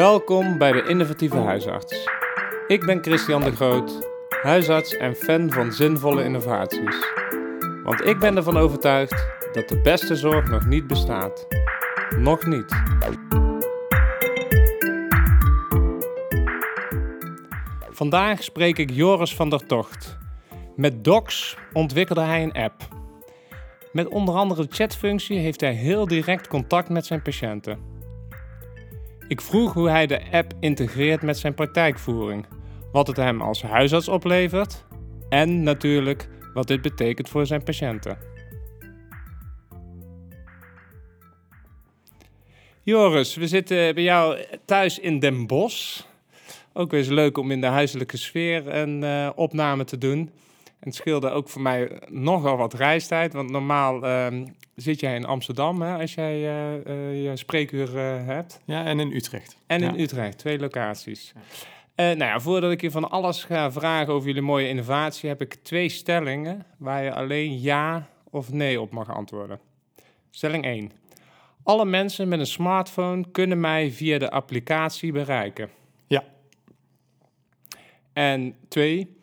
Welkom bij de Innovatieve Huisarts. Ik ben Christian de Groot, huisarts en fan van zinvolle innovaties. Want ik ben ervan overtuigd dat de beste zorg nog niet bestaat. Nog niet. Vandaag spreek ik Joris van der Tocht. Met Docs ontwikkelde hij een app. Met onder andere de chatfunctie heeft hij heel direct contact met zijn patiënten. Ik vroeg hoe hij de app integreert met zijn praktijkvoering, wat het hem als huisarts oplevert en natuurlijk wat dit betekent voor zijn patiënten. Joris, we zitten bij jou thuis in Den Bosch. Ook weer eens leuk om in de huiselijke sfeer een uh, opname te doen. En het scheelde ook voor mij nogal wat reistijd. Want normaal uh, zit jij in Amsterdam hè, als jij uh, uh, je spreekuur hebt. Ja, en in Utrecht. En in. Utrecht, twee locaties. nou ja, voordat ik je van alles ga vragen over jullie mooie innovatie, heb ik twee stellingen waar je alleen ja of nee op mag antwoorden. Stelling 1. Alle mensen met een smartphone kunnen mij via de applicatie bereiken. Ja. En twee,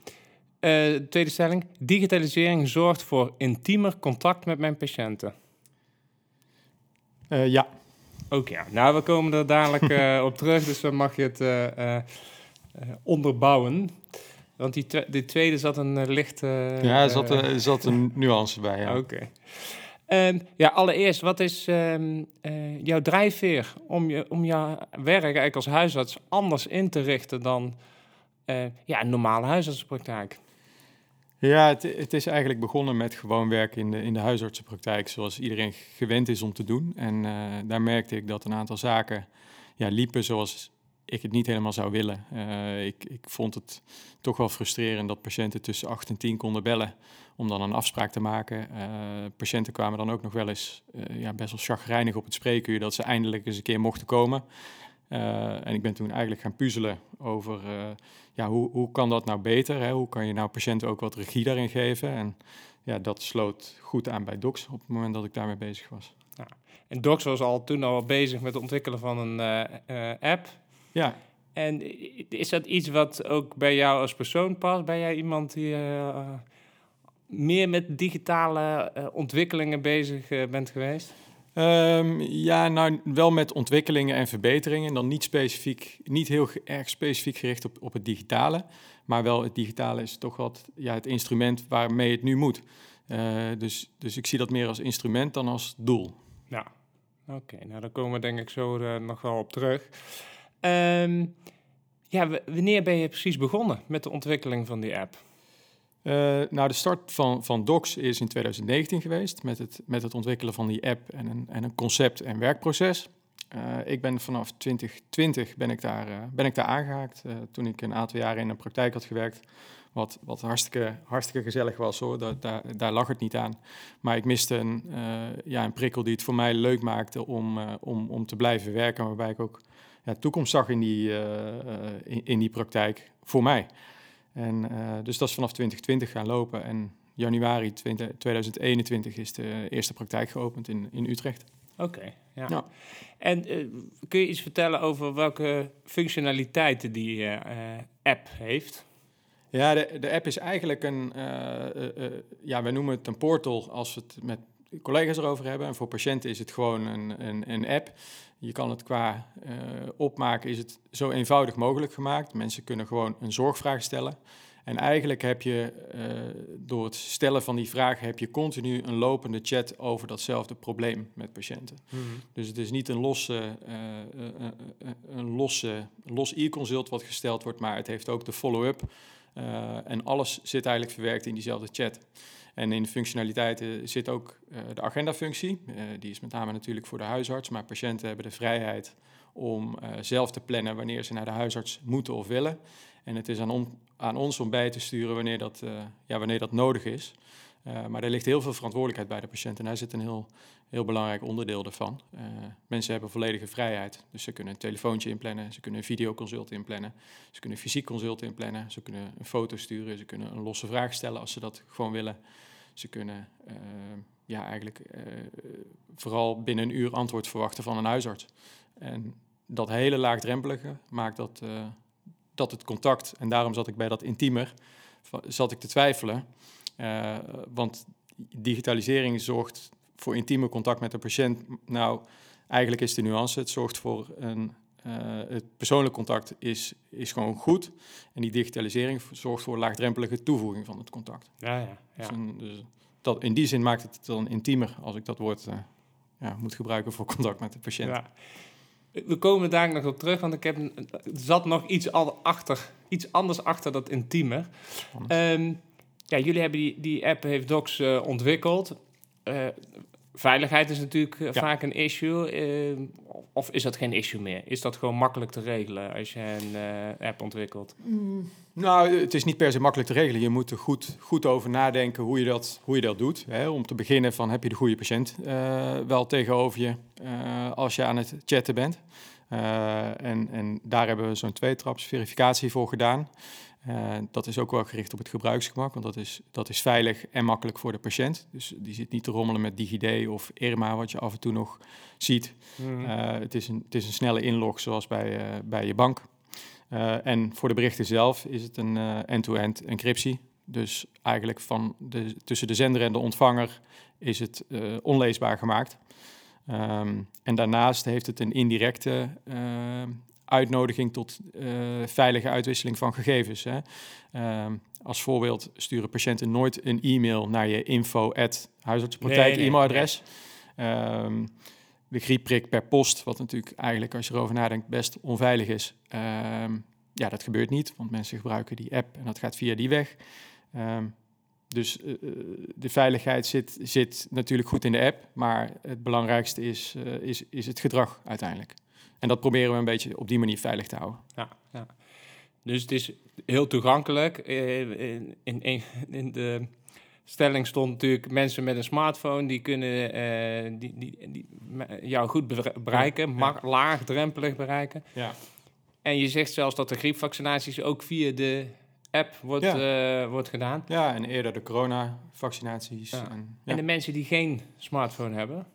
uh, tweede stelling. Digitalisering zorgt voor intiemer contact met mijn patiënten. Uh, ja. Ook ja. Nou, we komen er dadelijk uh, op terug, dus dan mag je het onderbouwen. Want die, die, tweede zat een lichte... ja, er zat, er zat een nuance bij, ja. Oké. Okay. Um, ja, allereerst, wat is um, uh, jouw drijfveer om, je, om jouw werk eigenlijk als huisarts anders in te richten dan ja, een normale huisartsenpraktijk? Ja, het, het, is eigenlijk begonnen met gewoon werken in de, in de huisartsenpraktijk zoals iedereen gewend is om te doen. En uh, daar merkte ik dat een aantal zaken ja, liepen zoals ik het niet helemaal zou willen. Uh, ik, ik vond het toch wel frustrerend dat patiënten tussen 8 en 10 konden bellen om dan een afspraak te maken. Uh, patiënten kwamen dan ook nog wel eens ja, best wel chagrijnig op het spreekuur dat ze eindelijk eens een keer mochten komen. en ik ben toen eigenlijk gaan puzzelen over ja, hoe, hoe kan dat nou beter? Hè? Hoe kan je nou patiënten ook wat regie daarin geven? En ja, dat sloot goed aan bij Docs op het moment dat ik daarmee bezig was. Ja. En Docs was al toen al bezig met het ontwikkelen van een app. Ja. En is dat iets wat ook bij jou als persoon past? Ben jij iemand die uh, meer met digitale uh, ontwikkelingen bezig bent geweest? Um, ja, nou wel met ontwikkelingen en verbeteringen. Dan niet specifiek, niet heel erg specifiek gericht op, op het digitale. Maar wel het digitale is toch wat ja, het instrument waarmee het nu moet. dus, dus ik zie dat meer als instrument dan als doel. Ja, oké. Nou, daar komen we denk ik zo nog wel op terug. Um, ja, wanneer ben je precies begonnen met de ontwikkeling van die app? Uh, nou, de start van, van Docs is in 2019 geweest met het, met het ontwikkelen van die app en een, en een concept en werkproces. Uh, ik ben vanaf 2020 ben ik daar, uh, ben ik daar aangehaakt toen ik een aantal jaren in een praktijk had gewerkt. Wat, wat hartstikke, gezellig was hoor, daar, daar, lag het niet aan. Maar ik miste een, ja, een prikkel die het voor mij leuk maakte om, om, om te blijven werken, waarbij ik ook ja, toekomst zag in die, in, die praktijk voor mij. En, uh, dus dat is vanaf 2020 gaan lopen. En januari 20, 2021 is de eerste praktijk geopend in, in Utrecht. Oké, okay, ja. ja. En uh, kun je iets vertellen over welke functionaliteiten die app heeft? Ja, de, de app is eigenlijk een, ja, wij noemen het een portal als we het met collega's erover hebben. En voor patiënten is het gewoon een, een, een app. Je kan het qua uh, opmaken, is het zo eenvoudig mogelijk gemaakt. Mensen kunnen gewoon een zorgvraag stellen. En eigenlijk heb je uh, door het stellen van die vraag heb je continu een lopende chat over datzelfde probleem met patiënten. Mm -hmm. Dus het is niet een losse, uh, een losse los e-consult wat gesteld wordt, maar het heeft ook de follow-up. en alles zit eigenlijk verwerkt in diezelfde chat. En in de functionaliteiten zit ook uh, de agendafunctie. Uh, die is met name natuurlijk voor de huisarts, maar patiënten hebben de vrijheid om uh, zelf te plannen wanneer ze naar de huisarts moeten of willen. En het is aan, aan ons om bij te sturen wanneer dat, ja, wanneer dat nodig is. Maar er ligt heel veel verantwoordelijkheid bij de patiënt en daar zit een heel, heel belangrijk onderdeel ervan. mensen hebben volledige vrijheid, dus ze kunnen een telefoontje inplannen, ze kunnen een videoconsult inplannen, ze kunnen fysiek consult inplannen, ze kunnen een foto sturen, ze kunnen een losse vraag stellen als ze dat gewoon willen. Ze kunnen uh, ja, eigenlijk uh, vooral binnen een uur antwoord verwachten van een huisarts. En dat hele laagdrempelige maakt dat, dat het contact, en daarom zat ik bij dat intiemer, zat ik te twijfelen. Want digitalisering zorgt voor intieme contact met de patiënt. Nou, eigenlijk is de nuance, het zorgt voor een uh, het persoonlijk contact is, is gewoon goed. En die digitalisering zorgt voor laagdrempelige toevoeging van het contact. Ja, ja. ja. Dus, dus dat, in die zin maakt het dan intiemer als ik dat woord uh, ja, moet gebruiken voor contact met de patiënt. Ja. We komen daar nog op terug, want ik heb, er zat nog iets, achter, iets anders achter dat intiemer. Um, ja, jullie hebben die, die app, heeft Docs uh, ontwikkeld. Uh, veiligheid is natuurlijk eh, vaak een issue. Uh, of is dat geen issue meer? Is dat gewoon makkelijk te regelen als je een uh, app ontwikkelt? Mm. Nou, het is niet per se makkelijk te regelen. Je moet er goed, goed over nadenken hoe je dat, hoe je dat doet. Hè? Om te beginnen van heb je de goede patiënt wel tegenover je als je aan het chatten bent. en, en daar hebben we zo'n twee-traps verificatie voor gedaan. Uh, dat is ook wel gericht op het gebruiksgemak, want dat is, dat is veilig en makkelijk voor de patiënt. Dus die zit niet te rommelen met DigiD of Irma, wat je af en toe nog ziet. Mm. Uh, het, is een, het is een snelle inlog, zoals bij, uh, bij je bank. en voor de berichten zelf is het een end-to-end -end encryptie. Dus eigenlijk van de, tussen de zender en de ontvanger is het onleesbaar gemaakt. Um, en daarnaast heeft het een indirecte uitnodiging tot uh, veilige uitwisseling van gegevens. Hè. Uh, als voorbeeld sturen patiënten nooit een e-mail naar je info huisartsenpraktijk e-mailadres. Ehm, de griepprik per post, wat natuurlijk eigenlijk als je erover nadenkt best onveilig is. Um, ja, dat gebeurt niet, want mensen gebruiken die app en dat gaat via die weg. Dus uh, de veiligheid zit, zit natuurlijk goed in de app, maar het belangrijkste is, uh, is, is het gedrag uiteindelijk. En dat proberen we een beetje op die manier veilig te houden. Ja, ja. Dus het is heel toegankelijk. Eh, in, in, in de stelling stond natuurlijk mensen met een smartphone die kunnen uh, die, die, die, jou goed bereiken, ja, laagdrempelig bereiken. Ja. En je zegt zelfs dat de griepvaccinaties ook via de app wordt, ja. uh, wordt gedaan. Ja, en eerder de coronavaccinaties. Ja. En, en de mensen die geen smartphone hebben?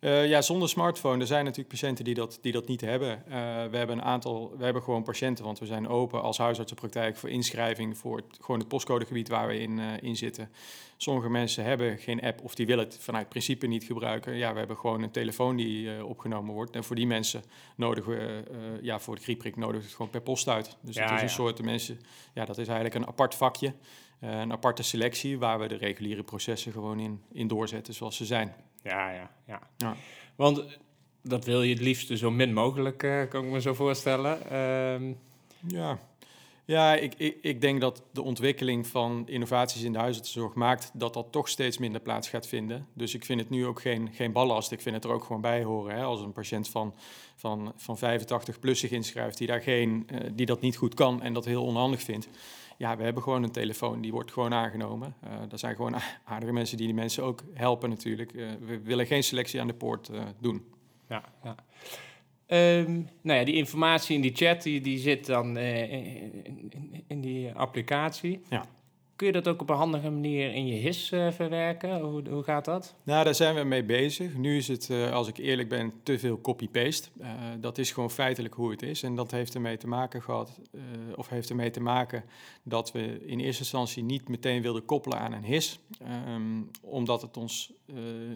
Uh, ja, zonder smartphone. Er zijn natuurlijk patiënten die dat, die dat niet hebben. Uh, we hebben een aantal, we hebben gewoon patiënten, want we zijn open als huisartsenpraktijk voor inschrijving voor het, gewoon het postcodegebied waar we in, uh, in zitten. Sommige mensen hebben geen app of die willen het vanuit principe niet gebruiken. Ja, we hebben gewoon een telefoon die opgenomen wordt. En voor die mensen nodigen we, ja, voor de griepprik nodigen we het gewoon per post uit. Dus ja, het is een soort mensen, ja, dat is eigenlijk een apart vakje. Een aparte selectie waar we de reguliere processen gewoon in, in doorzetten zoals ze zijn. Ja, ja, ja, ja. Want dat wil je het liefst zo min mogelijk, uh, kan ik me zo voorstellen. Um... Ja, ja ik, ik, ik denk dat de ontwikkeling van innovaties in de huisartsenzorg maakt dat dat toch steeds minder plaats gaat vinden. Dus ik vind het nu ook geen, geen ballast. Ik vind het er ook gewoon bij horen. Hè? Als een patiënt van, van, van 85 plus zich inschrijft die, daar geen, uh, die dat niet goed kan en dat heel onhandig vindt ja, we hebben gewoon een telefoon, die wordt gewoon aangenomen. Uh, er zijn gewoon aardige mensen die die mensen ook helpen natuurlijk. Uh, we willen geen selectie aan de poort uh, doen. Ja, ja. Um, nou ja, die informatie in die chat, die, die zit dan in, in, in, die applicatie. Ja. Kun je dat ook op een handige manier in je HIS uh, verwerken? Hoe, hoe gaat dat? Nou, daar zijn we mee bezig. Nu is het, uh, als ik eerlijk ben, te veel copy-paste. Uh, dat is gewoon feitelijk hoe het is. En dat heeft ermee te maken gehad, of heeft ermee te maken dat we in eerste instantie niet meteen wilden koppelen aan een HIS. Um, omdat het ons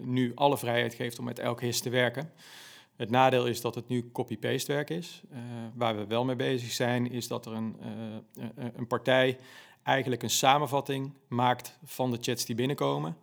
nu alle vrijheid geeft om met elk HIS te werken. Het nadeel is dat het nu copy-paste werk is. waar we wel mee bezig zijn, is dat er een, een partij eigenlijk een samenvatting maakt van de chats die binnenkomen.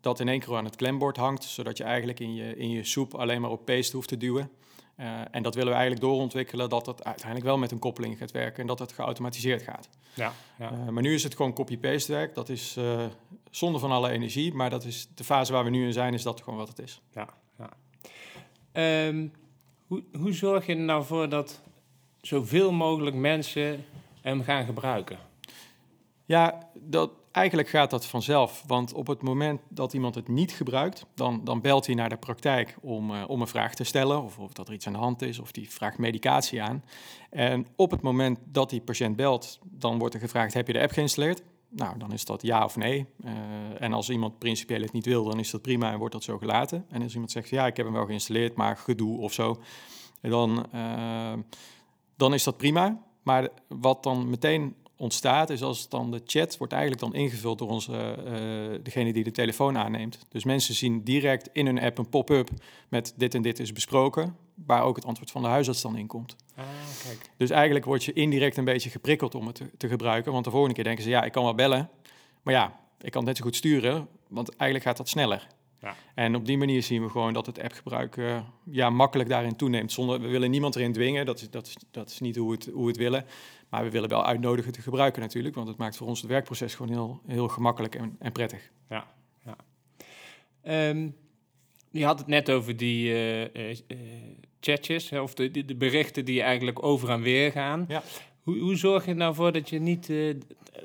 Dat in één keer aan het klembord hangt, zodat je eigenlijk in je, in je soep alleen maar op paste hoeft te duwen. Uh, en dat willen we eigenlijk doorontwikkelen, dat het uiteindelijk wel met een koppeling gaat werken en dat het geautomatiseerd gaat. Ja, ja. Uh, maar nu is het gewoon copy-paste werk. Dat is uh, zonde van alle energie, maar dat is de fase waar we nu in zijn, is dat gewoon wat het is. Ja, ja. Um, hoe, hoe zorg je er nou voor dat zoveel mogelijk mensen hem gaan gebruiken? Ja, dat, eigenlijk gaat dat vanzelf. Want op het moment dat iemand het niet gebruikt, dan, dan belt hij naar de praktijk om, uh, om een vraag te stellen. Of, of dat er iets aan de hand is, of die vraagt medicatie aan. En op het moment dat die patiënt belt, dan wordt er gevraagd: heb je de app geïnstalleerd? Nou, dan is dat ja of nee. Uh, en als iemand principieel het niet wil, dan is dat prima en wordt dat zo gelaten. En als iemand zegt: ja, ik heb hem wel geïnstalleerd, maar gedoe of zo. dan, uh, dan is dat prima. Maar wat dan meteen ontstaat, is als dan de chat wordt eigenlijk dan ingevuld door onze, uh, degene die de telefoon aanneemt. Dus mensen zien direct in hun app een pop-up met dit en dit is besproken, waar ook het antwoord van de huisarts dan in komt. Ah, kijk. Dus eigenlijk word je indirect een beetje geprikkeld om het te, te gebruiken, want de volgende keer denken ze, ja, ik kan wel bellen, maar ja, ik kan het net zo goed sturen, want eigenlijk gaat dat sneller. Ja. En op die manier zien we gewoon dat het appgebruik uh, ja, makkelijk daarin toeneemt. Zonder, we willen niemand erin dwingen, dat is, dat is, dat is niet hoe we, het, hoe het willen. Maar we willen wel uitnodigen te gebruiken natuurlijk, want het maakt voor ons het werkproces gewoon heel, heel gemakkelijk en, en prettig. Ja, ja. Um, je had het net over die uh, uh, chatjes, of de, de, de, berichten die eigenlijk over en weer gaan. Ja. Hoe, hoe zorg je nou voor dat je niet uh,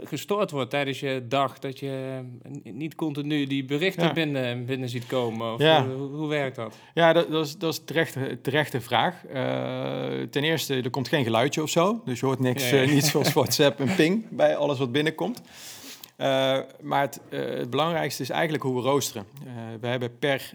gestoord wordt tijdens je dag? Dat je niet continu die berichten ja. binnen, binnen ziet komen? Of ja. hoe, hoe, werkt dat? Ja, dat, dat is, dat is terechte, terechte vraag. Uh, ten eerste, er komt geen geluidje of zo. Dus je hoort niks, uh, niet zoals WhatsApp en ping bij alles wat binnenkomt. Maar het, het, belangrijkste is eigenlijk hoe we roosteren. We, hebben per,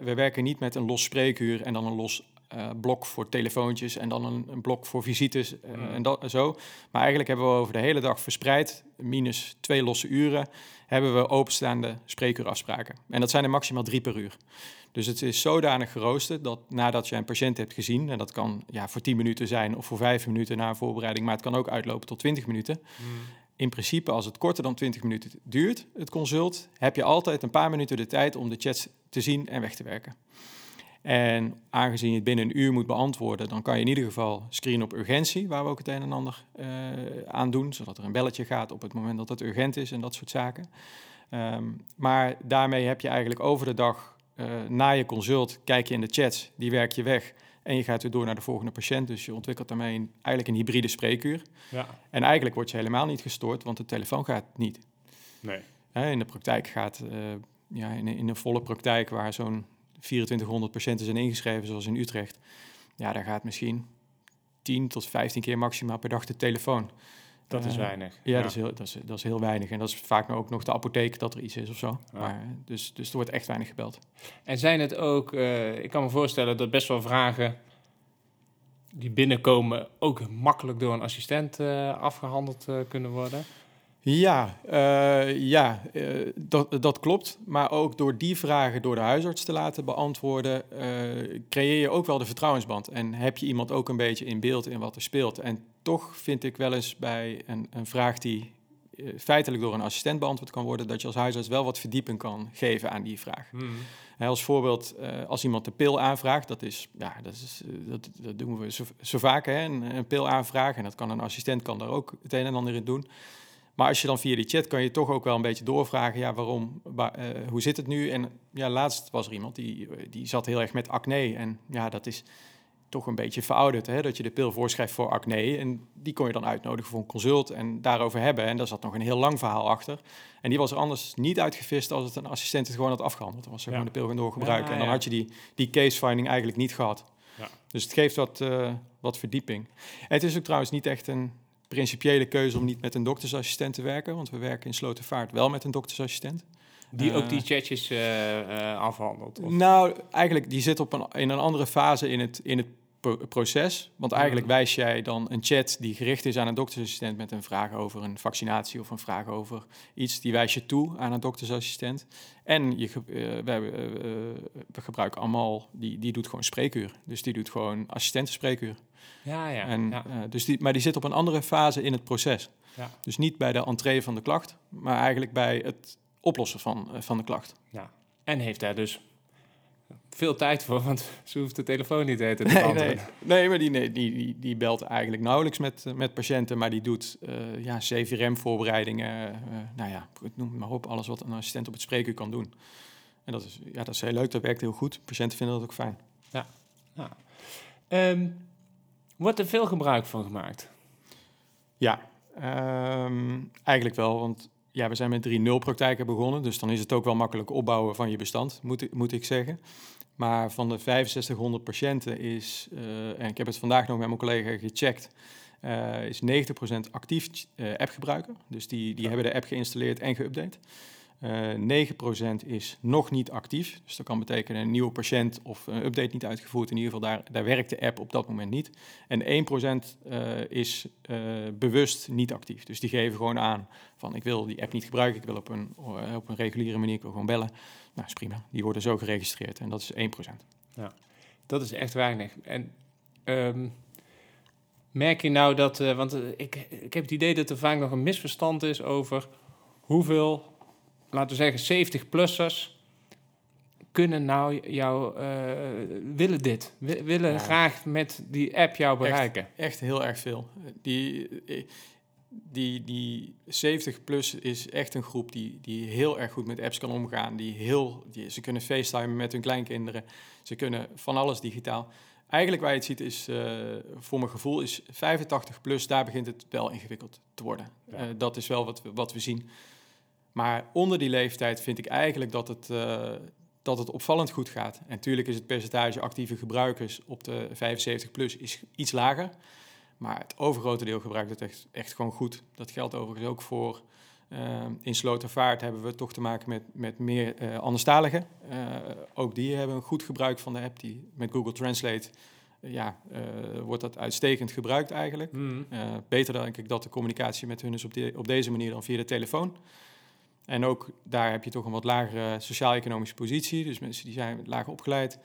we werken niet met een los spreekuur en dan een los uh, blok voor telefoontjes en dan een, een blok voor visites uh, mm. en dat, zo. Maar eigenlijk hebben we over de hele dag verspreid, minus twee losse uren, hebben we openstaande spreekuurafspraken. En dat zijn er maximaal drie per uur. Dus het is zodanig geroosterd dat nadat je een patiënt hebt gezien, en dat kan ja, voor 10 minuten zijn of voor 5 minuten na een voorbereiding, maar het kan ook uitlopen tot 20 minuten. Mm. In principe, als het korter dan 20 minuten duurt, het consult, heb je altijd een paar minuten de tijd om de chats te zien en weg te werken. En aangezien je het binnen een uur moet beantwoorden, dan kan je in ieder geval screenen op urgentie, waar we ook het een en ander uh, aan doen, zodat er een belletje gaat op het moment dat het urgent is en dat soort zaken. Um, maar daarmee heb je eigenlijk over de dag uh, na je consult, kijk je in de chats, die werk je weg en je gaat weer door naar de volgende patiënt. Dus je ontwikkelt daarmee een, eigenlijk een hybride spreekuur. Ja. En eigenlijk word je helemaal niet gestoord, want de telefoon gaat niet. Nee. In de praktijk gaat, uh, ja, in, in een volle praktijk waar zo'n 2400 patiënten zijn ingeschreven, zoals in Utrecht. Ja, daar gaat misschien 10 tot 15 keer maximaal per dag de telefoon. Dat is weinig. Ja, ja. Dat, is heel, dat, is, dat is heel weinig. En dat is vaak ook nog de apotheek dat er iets is of zo. Ja. Maar, dus, dus er wordt echt weinig gebeld. En zijn het ook, uh, ik kan me voorstellen dat best wel vragen die binnenkomen ook makkelijk door een assistent uh, afgehandeld kunnen worden? Ja, uh, ja uh, dat, dat klopt. Maar ook door die vragen door de huisarts te laten beantwoorden, uh, creëer je ook wel de vertrouwensband. En heb je iemand ook een beetje in beeld in wat er speelt. En toch vind ik wel eens bij een, een vraag die feitelijk door een assistent beantwoord kan worden, dat je als huisarts wel wat verdieping kan geven aan die vraag. Hmm. He, als voorbeeld, als iemand de pil aanvraagt, dat, is, ja, dat, is, dat, dat doen we zo, zo vaak, hè, een, een pil aanvragen. En dat kan een assistent kan daar ook het een en ander in doen. Maar als je dan via die chat kan je toch ook wel een beetje doorvragen, ja, waarom, waar, uh, hoe zit het nu? En ja, laatst was er iemand die, die zat heel erg met acne. En ja, dat is toch een beetje verouderd, hè? dat je de pil voorschrijft voor acne. En die kon je dan uitnodigen voor een consult en daarover hebben. En daar zat nog een heel lang verhaal achter. En die was er anders niet uitgevist als het een assistent het gewoon had afgehandeld. Dan was ze ja. gewoon de pil gaan doorgebruiken. Ja, en dan had je die, die case finding eigenlijk niet gehad. Dus het geeft wat, uh, wat verdieping. En het is ook trouwens niet echt een principiële keuze om niet met een doktersassistent te werken. Want we werken in Slotervaart wel met een doktersassistent. Die ook die chatjes uh, uh, afhandelt? Of? Nou, eigenlijk die zit op een, in een andere fase in het, in het proces. Want eigenlijk wijs jij dan een chat die gericht is aan een doktersassistent met een vraag over een vaccinatie of een vraag over iets, die wijs je toe aan een doktersassistent. En je, we, hebben, we gebruiken allemaal, die, die doet gewoon spreekuur. Dus die doet gewoon assistentenspreekuur. Ja, ja. En, ja. Uh, dus die, maar die zit op een andere fase in het proces. Ja. Dus niet bij de entree van de klacht, maar eigenlijk bij het oplossen van, uh, van de klacht. Ja. En heeft daar dus veel tijd voor, want ze hoeft de telefoon niet te nee, nee, nee, maar die, nee, die, die, die belt eigenlijk nauwelijks met, met patiënten, maar die doet uh, ja, CVRM-voorbereidingen, nou ja, noem maar op, alles wat een assistent op het spreken kan doen. En dat is, ja, dat is heel leuk, dat werkt heel goed. Patiënten vinden dat ook fijn. Ja, ja. Um, Wordt er veel gebruik van gemaakt? Ja, um, eigenlijk wel. Want ja, we zijn met 3-0 praktijken begonnen. Dus dan is het ook wel makkelijk opbouwen van je bestand, moet, moet ik zeggen. Maar van de 6500 patiënten is, uh, en ik heb het vandaag nog met mijn collega gecheckt, uh, is 90% actief uh, appgebruiker. Dus die, die ja. hebben de app geïnstalleerd en geüpdate. Uh, 9% is nog niet actief. Dus dat kan betekenen een nieuwe patiënt of een update niet uitgevoerd. In ieder geval, daar, daar werkt de app op dat moment niet. En 1% uh, is uh, bewust niet actief. Dus die geven gewoon aan van ik wil die app niet gebruiken. Ik wil op een, op een reguliere manier gewoon bellen. Nou, is prima. Die worden zo geregistreerd en dat is 1%. Ja, dat is echt weinig. En um, merk je nou dat, want ik, ik heb het idee dat er vaak nog een misverstand is over hoeveel, laten we zeggen, 70-plussers kunnen nou jou, uh, willen dit, willen ja. graag met die app jou bereiken? Echt, echt heel erg veel. Die, die, die 70 plus is echt een groep die, die heel erg goed met apps kan omgaan. Die heel, die, ze kunnen facetimen met hun kleinkinderen. Ze kunnen van alles digitaal. Eigenlijk waar je het ziet is, uh, voor mijn gevoel, is 85 plus, daar begint het wel ingewikkeld te worden. Ja. Uh, dat is wel wat we, wat we zien. Maar onder die leeftijd vind ik eigenlijk dat het, uh, dat het opvallend goed gaat. En natuurlijk is het percentage actieve gebruikers op de 75 plus is iets lager. Maar het overgrote deel gebruikt het echt, echt gewoon goed. Dat geldt overigens ook voor uh, in Slotervaart hebben we toch te maken met, met meer uh, anderstaligen. Uh, ook die hebben een goed gebruik van de app. Die, met Google Translate ja, wordt dat uitstekend gebruikt eigenlijk. Mm. beter denk ik dat de communicatie met hun is op, de, op deze manier dan via de telefoon. En ook daar heb je toch een wat lagere sociaal-economische positie. Dus mensen die zijn laag opgeleid.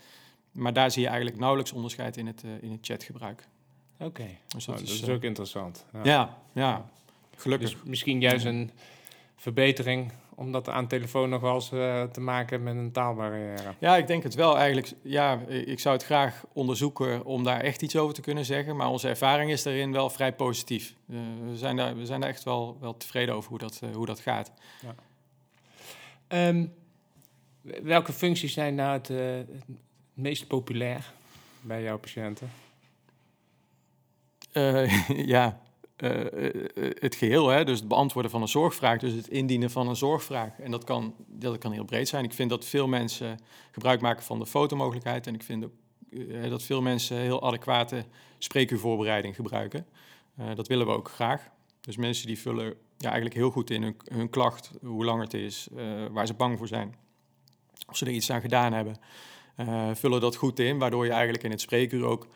Maar daar zie je eigenlijk nauwelijks onderscheid in het, in het chatgebruik. Oké, okay. dus dat, oh, is, dat is ook interessant. Ja, ja, ja. gelukkig. Dus misschien juist een verbetering om dat aan telefoon nog wel eens uh, te maken met een taalbarrière? Ja, ik denk het wel eigenlijk. Ja, ik zou het graag onderzoeken om daar echt iets over te kunnen zeggen. Maar onze ervaring is daarin wel vrij positief. Uh, we, zijn daar, we zijn daar echt wel, wel tevreden over hoe dat, uh, hoe dat gaat. Ja. Um, welke functies zijn nou het, het meest populair bij jouw patiënten? ja, uh, het geheel, hè, dus het beantwoorden van een zorgvraag, dus het indienen van een zorgvraag. En dat kan, dat kan heel breed zijn. Ik vind dat veel mensen gebruik maken van de fotomogelijkheid en ik vind ook, dat veel mensen heel adequate spreekuurvoorbereiding gebruiken. Dat willen we ook graag. Dus mensen die vullen ja, eigenlijk heel goed in hun, hun klacht, hoe lang het is, waar ze bang voor zijn, of ze er iets aan gedaan hebben, vullen dat goed in, waardoor je eigenlijk in het spreekuur ook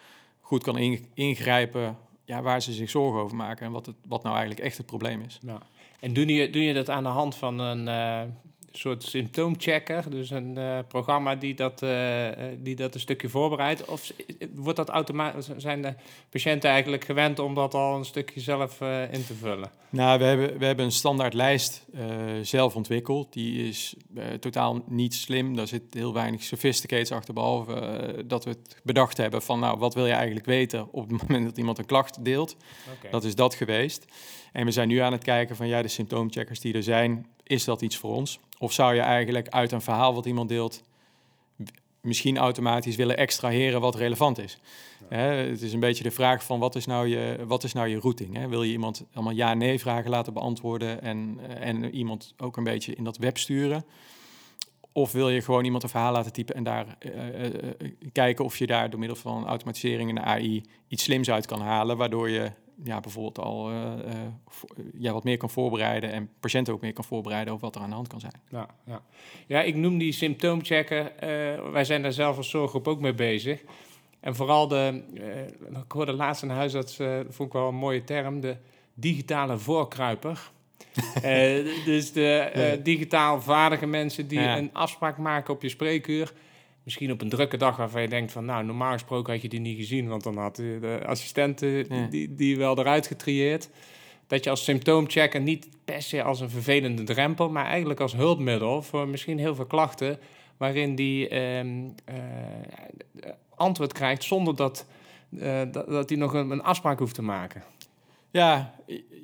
goed kan ingrijpen ja, waar ze zich zorgen over maken en wat, het, wat nou eigenlijk echt het probleem is. Ja. En doe je, doe je dat aan de hand van een uh, soort symptoomchecker, dus een uh, programma die dat, uh, die dat een stukje voorbereidt? Of wordt dat automatisch, zijn de patiënten eigenlijk gewend om dat al een stukje zelf in te vullen? Nou, we hebben, we hebben een standaard lijst zelf ontwikkeld. Die is totaal niet slim. Daar zit heel weinig sophisticates achter, behalve dat we het bedacht hebben van, nou, wat wil je eigenlijk weten op het moment dat iemand een klacht deelt? Okay. Dat is dat geweest. En we zijn nu aan het kijken van, ja, de symptoomcheckers die er zijn, is dat iets voor ons? Of zou je eigenlijk uit een verhaal wat iemand deelt, misschien automatisch willen extraheren wat relevant is? Ja. Hè, het is een beetje de vraag van wat is nou je, wat is nou je routing? Hè? Wil je iemand allemaal ja-nee vragen laten beantwoorden en, eh, en iemand ook een beetje in dat web sturen? Of wil je gewoon iemand een verhaal laten typen en daar uh, uh, kijken of je daar door middel van automatisering en AI iets slims uit kan halen, waardoor je ja, bijvoorbeeld al uh, ja, wat meer kan voorbereiden en patiënten ook meer kan voorbereiden over wat er aan de hand kan zijn. Ja, ja. ja ik noem die symptoomchecken. Uh, wij zijn daar zelf als zorggroep ook mee bezig. En vooral de, ik hoorde laatst een huisarts, vond ik wel een mooie term, de digitale voorkruiper. dus de digitaal vaardige mensen die ja. een afspraak maken op je spreekuur misschien op een drukke dag waarvan je denkt van... nou, normaal gesproken had je die niet gezien... want dan had de assistent ja. die, die wel eruit getrieerd. Dat je als symptoomchecker niet per se als een vervelende drempel... maar eigenlijk als hulpmiddel voor misschien heel veel klachten... waarin die uh, uh, antwoord krijgt zonder dat, uh, dat, dat hij nog een, een afspraak hoeft te maken. Ja,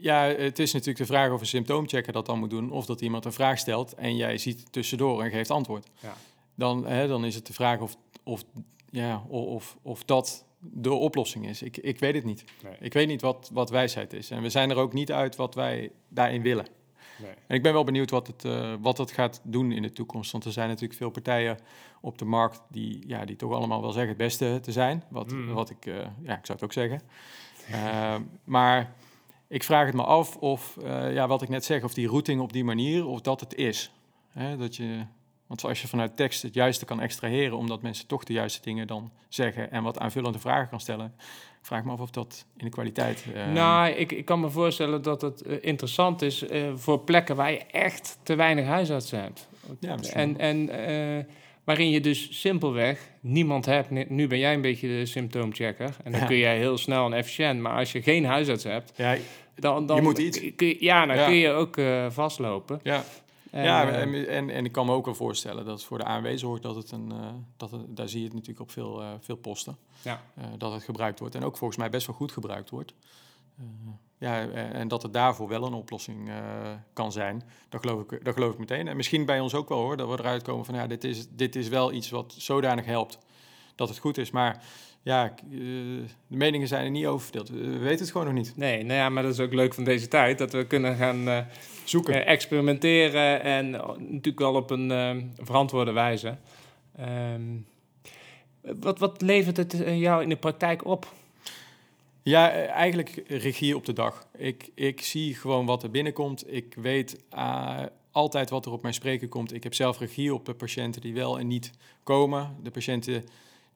ja, het is natuurlijk de vraag of een symptoomchecker dat dan moet doen... of dat iemand een vraag stelt en jij ziet tussendoor en geeft antwoord. Ja dan, hè, dan is het de vraag of, of, ja, of, of dat de oplossing is. Ik, ik weet het niet. Nee. Ik weet niet wat, wat wijsheid is. En we zijn er ook niet uit wat wij daarin willen. Nee. En ik ben wel benieuwd wat het, uh, wat het gaat doen in de toekomst. Want er zijn natuurlijk veel partijen op de markt die, ja, die toch allemaal wel zeggen het beste te zijn. Wat, mm. wat ik, uh, ja, ik zou het ook zeggen. Uh, maar ik vraag het me af of, ja, wat ik net zeg, of die routing op die manier, of dat het is Hè? Dat je, want als je vanuit tekst het juiste kan extraheren, omdat mensen toch de juiste dingen dan zeggen en wat aanvullende vragen kan stellen, vraag me af of dat in de kwaliteit. Uh... Nou, ik, ik kan me voorstellen dat het uh, interessant is uh, voor plekken waar je echt te weinig huisartsen hebt. Ja, misschien. En, en waarin je dus simpelweg niemand hebt. Nu ben jij een beetje de symptoomchecker. En dan Ja. kun jij heel snel en efficiënt. Maar als je geen huisarts hebt, Ja, dan, dan Je moet iets. Kun je, ja, dan Ja. kun je ook eh, vastlopen. ja. En, ja eh, en, en, en ik kan me ook wel voorstellen dat voor de ANW zorgt dat het een, eh, dat het, daar zie je het natuurlijk op veel, eh, veel posten, ja. dat het gebruikt wordt en ook volgens mij best wel goed gebruikt wordt. Ja, en dat het daarvoor wel een oplossing kan zijn, dat geloof, ik, dat geloof ik meteen. En misschien bij ons ook wel hoor, dat we eruit komen van ja, dit is, dit is wel iets wat zodanig helpt dat het goed is. Maar ja, eh, de meningen zijn er niet over verdeeld. We weten het gewoon nog niet. Nee, nou ja, maar dat is ook leuk van deze tijd. Dat we kunnen gaan eh, Zoeken. eh, experimenteren. En natuurlijk wel op een verantwoorde wijze. Ehm, wat, wat levert het jou in de praktijk op? Ja, eigenlijk regie op de dag. Ik, ik zie gewoon wat er binnenkomt. Ik weet altijd wat er op mijn spreken komt. Ik heb zelf regie op de patiënten die wel en niet komen. De patiënten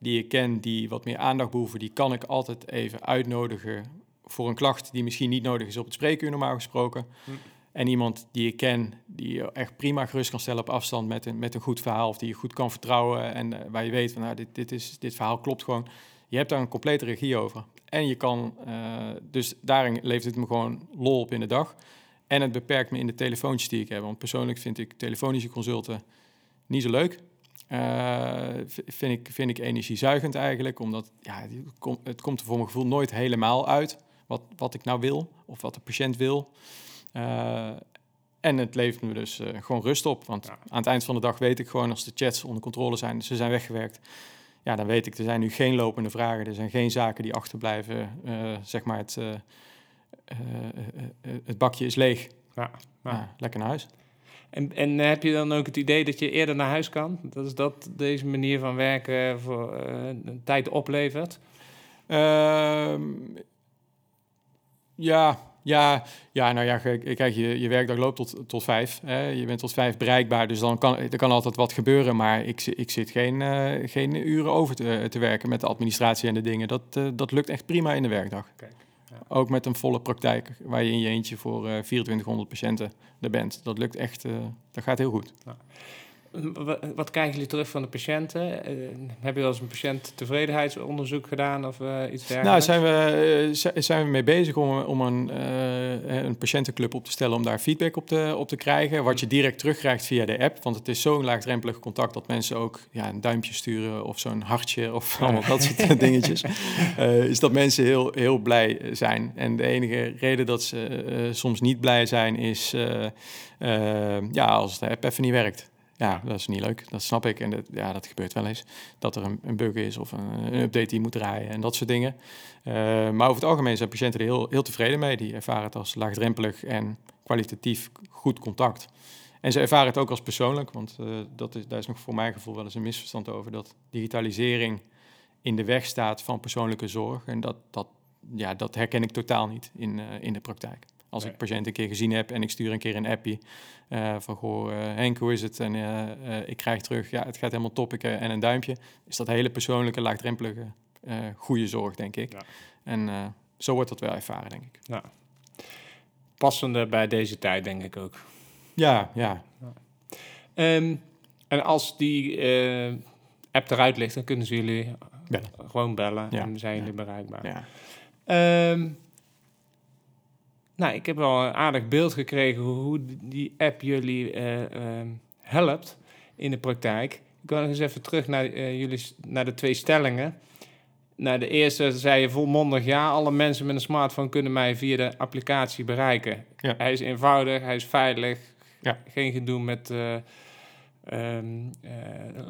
die ik ken die wat meer aandacht behoeven, die kan ik altijd even uitnodigen voor een klacht die misschien niet nodig is op het spreekuur normaal gesproken. Hm. En iemand die ik ken, die je echt prima gerust kan stellen op afstand met een, met een goed verhaal, of die je goed kan vertrouwen en eh, waar je weet van nou, dit, dit, is, dit verhaal klopt gewoon. Je hebt daar een complete regie over. En je kan, eh, dus daarin levert het me gewoon lol op in de dag. En het beperkt me in de telefoontjes die ik heb. Want persoonlijk vind ik telefonische consulten niet zo leuk. Eh, vind, ik, vind ik energiezuigend eigenlijk, omdat ja, het komt er voor mijn gevoel nooit helemaal uit wat, wat ik nou wil of wat de patiënt wil. Eh, en het levert me dus eh, gewoon rust op, want Ja. aan het eind van de dag weet ik gewoon als de chats onder controle zijn, ze zijn weggewerkt. Ja, dan weet ik, er zijn nu geen lopende vragen, er zijn geen zaken die achterblijven. Zeg maar, het, het bakje is leeg. Ja, lekker naar huis. En, en heb je dan ook het idee dat je eerder naar huis kan? Dat is dat deze manier van werken voor eh, een tijd oplevert? Ehm, ja, ja, ja, nou ja, kijk, kijk, je, je werkdag loopt tot, tot vijf. Hè? Je bent tot vijf bereikbaar, dus dan kan er kan altijd wat gebeuren. Maar ik, ik zit geen, eh, geen uren over te, te werken met de administratie en de dingen. Dat, eh, dat lukt echt prima in de werkdag. Kijk. Ook met een volle praktijk, waar je in je eentje voor eh 2400 patiënten er bent. Dat lukt echt, eh, dat gaat heel goed. Wat, krijgen jullie terug van de patiënten? Eh, heb je eens een patiënttevredenheidsonderzoek gedaan of eh, iets dergelijks? Nou, zijn we, zi- zijn we mee bezig om, om een, een patiëntenclub op te stellen om daar feedback op te, op te krijgen. Wat je direct terugkrijgt via de app. Want het is zo'n laagdrempelig contact dat mensen ook ja, een duimpje sturen of zo'n hartje of allemaal dat soort dingetjes. Is dat mensen heel, heel blij zijn. En de enige reden dat ze soms niet blij zijn is ja, als de app even niet werkt. Ja, dat is niet leuk, dat snap ik. En dat, ja, dat gebeurt wel eens. Dat er een, een bug is of een, een update die moet draaien en dat soort dingen. Eh, maar over het algemeen zijn patiënten er heel, heel tevreden mee. Die ervaren het als laagdrempelig en kwalitatief goed contact. En ze ervaren het ook als persoonlijk, want eh, dat is, daar is nog voor mijn gevoel wel eens een misverstand over. Dat digitalisering in de weg staat van persoonlijke zorg. En dat, dat, ja, dat herken ik totaal niet in, eh, in de praktijk. Als Nee. ik patiënt een keer gezien heb en ik stuur een keer een appie eh, van goh, eh, Henk, hoe is het? En eh, ik krijg terug, ja, het gaat helemaal top ik, en een duimpje. Is dat hele persoonlijke, laagdrempelige, goede zorg, denk ik. Ja. En zo wordt dat wel ervaren, denk ik. Nou, passende bij deze tijd, denk ik ook. Ja, ja. Ehm, en als die app eruit ligt, dan kunnen ze jullie Bellen. gewoon bellen Ja, en zijn ja. jullie bereikbaar. ja. Ehm, nou, ik heb wel een aardig beeld gekregen hoe die app jullie eh, ehm, helpt in de praktijk. Ik wil nog eens even terug naar, eh, jullie, naar de twee stellingen. Nou, de eerste zei je volmondig ja. Alle mensen met een smartphone kunnen mij via de applicatie bereiken. Ja. Hij is eenvoudig, hij is veilig. Ja. Geen gedoe met eh, ehm, eh,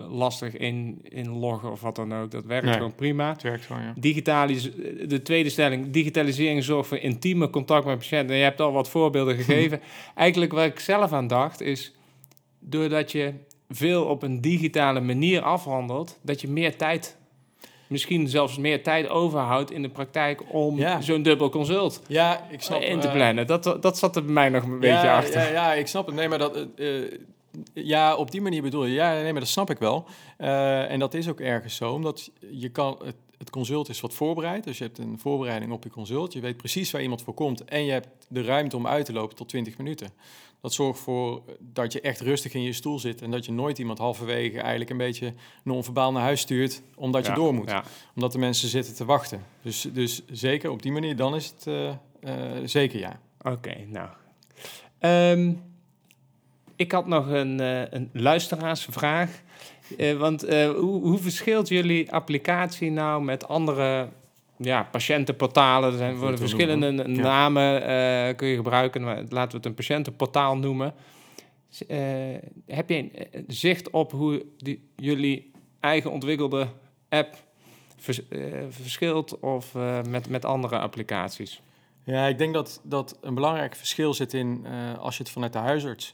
lastig in, inloggen of wat dan ook. Dat werkt Nee. gewoon prima. Het werkt gewoon, ja. Digitalis de tweede stelling, digitalisering zorgt voor intieme contact met patiënten. Je hebt al wat voorbeelden gegeven. Eigenlijk waar ik zelf aan dacht is, doordat je veel op een digitale manier afhandelt, dat je meer tijd, misschien zelfs meer tijd overhoudt in de praktijk om Ja. zo'n dubbel consult Ja, ik snap in te eh, plannen. Dat, dat zat er bij mij nog een beetje achter. Ja, ja, ik snap het. Nee, maar dat, eh, eh, Ja, op die manier bedoel je. Ja, nee, maar dat snap ik wel. Uh, en dat is ook ergens zo, omdat je kan, het, het consult is wat voorbereid. Dus je hebt een voorbereiding op je consult. Je weet precies waar iemand voor komt. En je hebt de ruimte om uit te lopen tot 20 minuten. Dat zorgt voor dat je echt rustig in je stoel zit. En dat je nooit iemand halverwege eigenlijk een beetje non-verbaal naar huis stuurt. Omdat je door moet. Omdat de mensen zitten te wachten. Dus, dus zeker op die manier, dan is het uh, uh, zeker ja. Oké, nou. Um, ik had nog een, uh, een luisteraarsvraag. Uh, want uh, hoe, hoe, verschilt jullie applicatie nou met andere ja, patiëntenportalen? Er zijn worden verschillende namen uh, kun je gebruiken, maar laten we het een patiëntenportaal noemen. heb je een zicht op hoe die, jullie eigen ontwikkelde app vers, verschilt of met, met andere applicaties? Ja, ik denk dat, dat een belangrijk verschil zit in, als je het vanuit de huisarts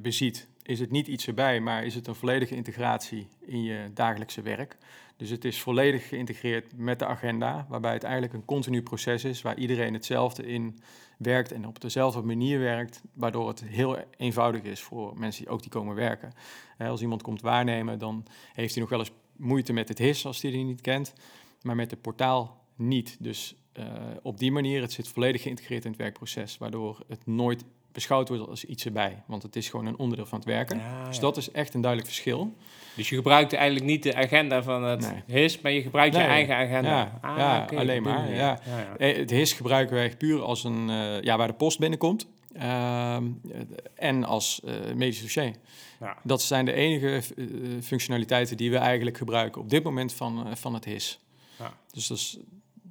beziet, is het niet iets erbij, maar is het een volledige integratie in je dagelijkse werk. Dus het is volledig geïntegreerd met de agenda, waarbij het eigenlijk een continu proces is waar iedereen hetzelfde in werkt en op dezelfde manier werkt, waardoor het heel eenvoudig is voor mensen die ook die komen werken. Als iemand komt waarnemen, dan heeft hij nog wel eens moeite met het HIS als hij die niet kent, maar met het portaal niet. Dus uh, op die manier, het zit volledig geïntegreerd in het werkproces, waardoor het nooit beschouwd wordt als iets erbij. Want het is gewoon een onderdeel van het werken. dus dat is echt een duidelijk verschil. Dus je gebruikt eigenlijk niet de agenda van het HIS, maar je gebruikt je eigen agenda. Ja, ah, ja alleen maar. Ja. Eh, het HIS gebruiken wij puur als een, uh, ja, waar de post binnenkomt. Uh, en als uh, medisch dossier. Dat zijn de enige functionaliteiten die we eigenlijk gebruiken op dit moment van, van het HIS. Dus, dat is,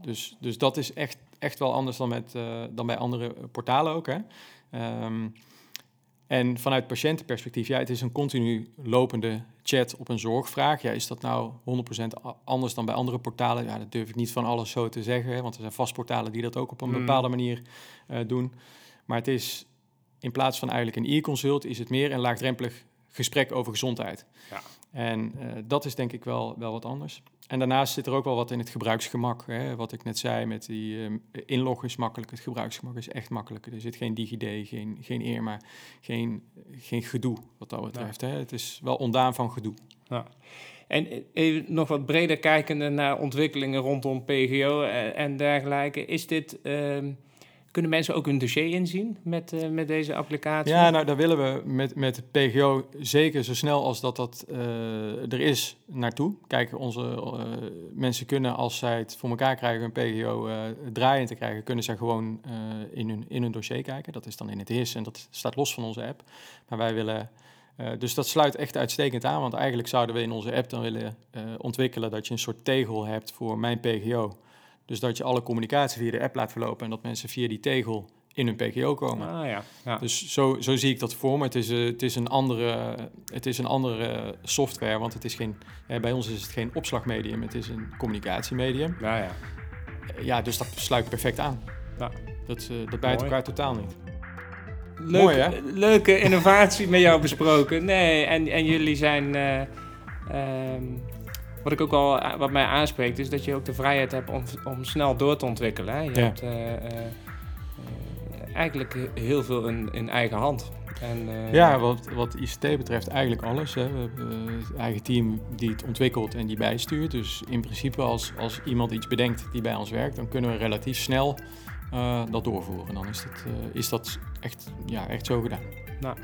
dus, dus dat is echt, echt wel anders dan, met, dan bij andere portalen ook. Hè. Um, en vanuit patiëntenperspectief, ja, het is een continu lopende chat op een zorgvraag. Ja, is dat nou 100% anders dan bij andere portalen? Ja, dat durf ik niet van alles zo te zeggen, hè, want er zijn vastportalen die dat ook op een mm. bepaalde manier uh, doen. Maar het is in plaats van eigenlijk een e-consult, is het meer een laagdrempelig gesprek over gezondheid. Ja. En uh, dat is denk ik wel, wel wat anders. En daarnaast zit er ook wel wat in het gebruiksgemak. Hè? Wat ik net zei met die uh, inloggen is makkelijk, het gebruiksgemak is echt makkelijk. Er zit geen DigiD, geen, geen ERMA, geen, geen gedoe wat dat betreft. Hè? Het is wel ondaan van gedoe. Ja. En even nog wat breder kijkende naar ontwikkelingen rondom PGO eh, en dergelijke. Is dit... Uh, kunnen mensen ook hun dossier inzien met, uh, met deze applicatie? Ja, nou daar willen we met, met PGO zeker zo snel als dat dat uh, er is naartoe. Kijk, onze uh, mensen kunnen als zij het voor elkaar krijgen een PGO draaien te krijgen, kunnen zij gewoon in, hun, in hun dossier kijken. Dat is dan in het HIS en dat staat los van onze app. Maar wij willen... dus dat sluit echt uitstekend aan, want eigenlijk zouden we in onze app dan willen ontwikkelen dat je een soort tegel hebt voor mijn PGO. Dus dat je alle communicatie via de app laat verlopen en dat mensen via die tegel in hun PGO komen. Ah, ja. ja. Dus zo, zo zie ik dat voor me. Het is, uh, het is, een, andere, het is een andere software, want het is geen, bij ons is het geen opslagmedium, het is een communicatiemedium. Ja, ja. ja dus dat sluit perfect aan. Ja. Dat, uh, dat bijt elkaar totaal niet. Leuk, Mooi, hè? Leuke innovatie met jou besproken. Nee, en, en jullie zijn... Uh, um, wat ik ook al eh, wat mij aanspreekt, is dat je ook de vrijheid hebt om, om snel door te ontwikkelen. Hè? Je hebt uh, uh, eigenlijk heel veel in, in eigen hand. En, ja, wat, wat ICT betreft eigenlijk alles. Hè. We hebben een eigen team die het ontwikkelt en die bijstuurt. Dus in principe als, als iemand iets bedenkt die bij ons werkt, dan kunnen we relatief snel dat doorvoeren. Dan is dat, is dat echt, ja, echt zo gedaan. Nou,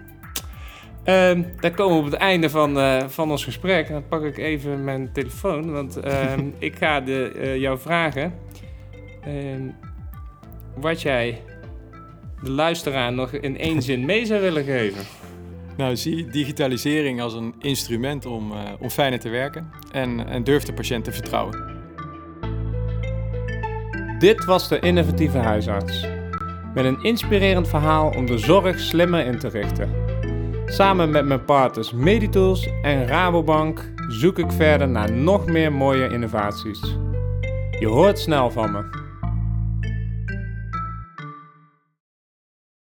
Um, dan komen we op het einde van, uh, van ons gesprek. Dan pak ik even mijn telefoon, want um, ik ga de, uh, jou vragen um, wat jij de luisteraar nog in één zin mee zou willen geven. Nou, zie digitalisering als een instrument om, uh, om fijner te werken en, en durf de patiënt te vertrouwen. Dit was de innovatieve huisarts. Met een inspirerend verhaal om de zorg slimmer in te richten. Samen met mijn partners Meditools en Rabobank zoek ik verder naar nog meer mooie innovaties. Je hoort snel van me.